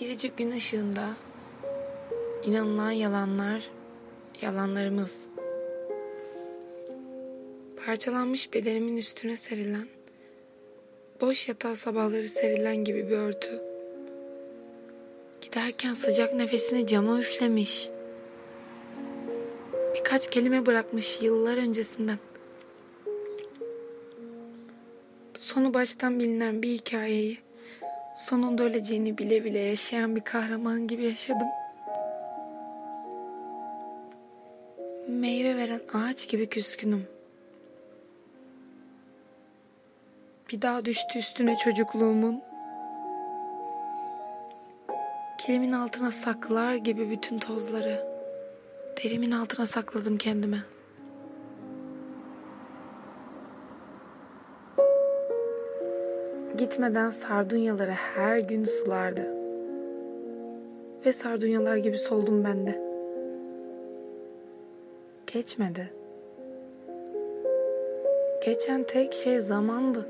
Biricik gün ışığında inanılan yalanlar, yalanlarımız. Parçalanmış bedenimin üstüne serilen, boş yatağa sabahları serilen gibi bir örtü. Giderken sıcak nefesini cama üflemiş. Birkaç kelime bırakmış yıllar öncesinden. Sonu baştan bilinen bir hikayeyi sonunda öleceğini bile bile yaşayan bir kahraman gibi yaşadım. Meyve veren ağaç gibi küskünüm. Bir daha düştü üstüne çocukluğumun. Kilimin altına saklar gibi bütün tozları. Derimin altına sakladım kendime. Gitmeden sardunyaları her gün sulardı. Ve sardunyalar gibi soldum ben de. Geçmedi. Geçen tek şey zamandı.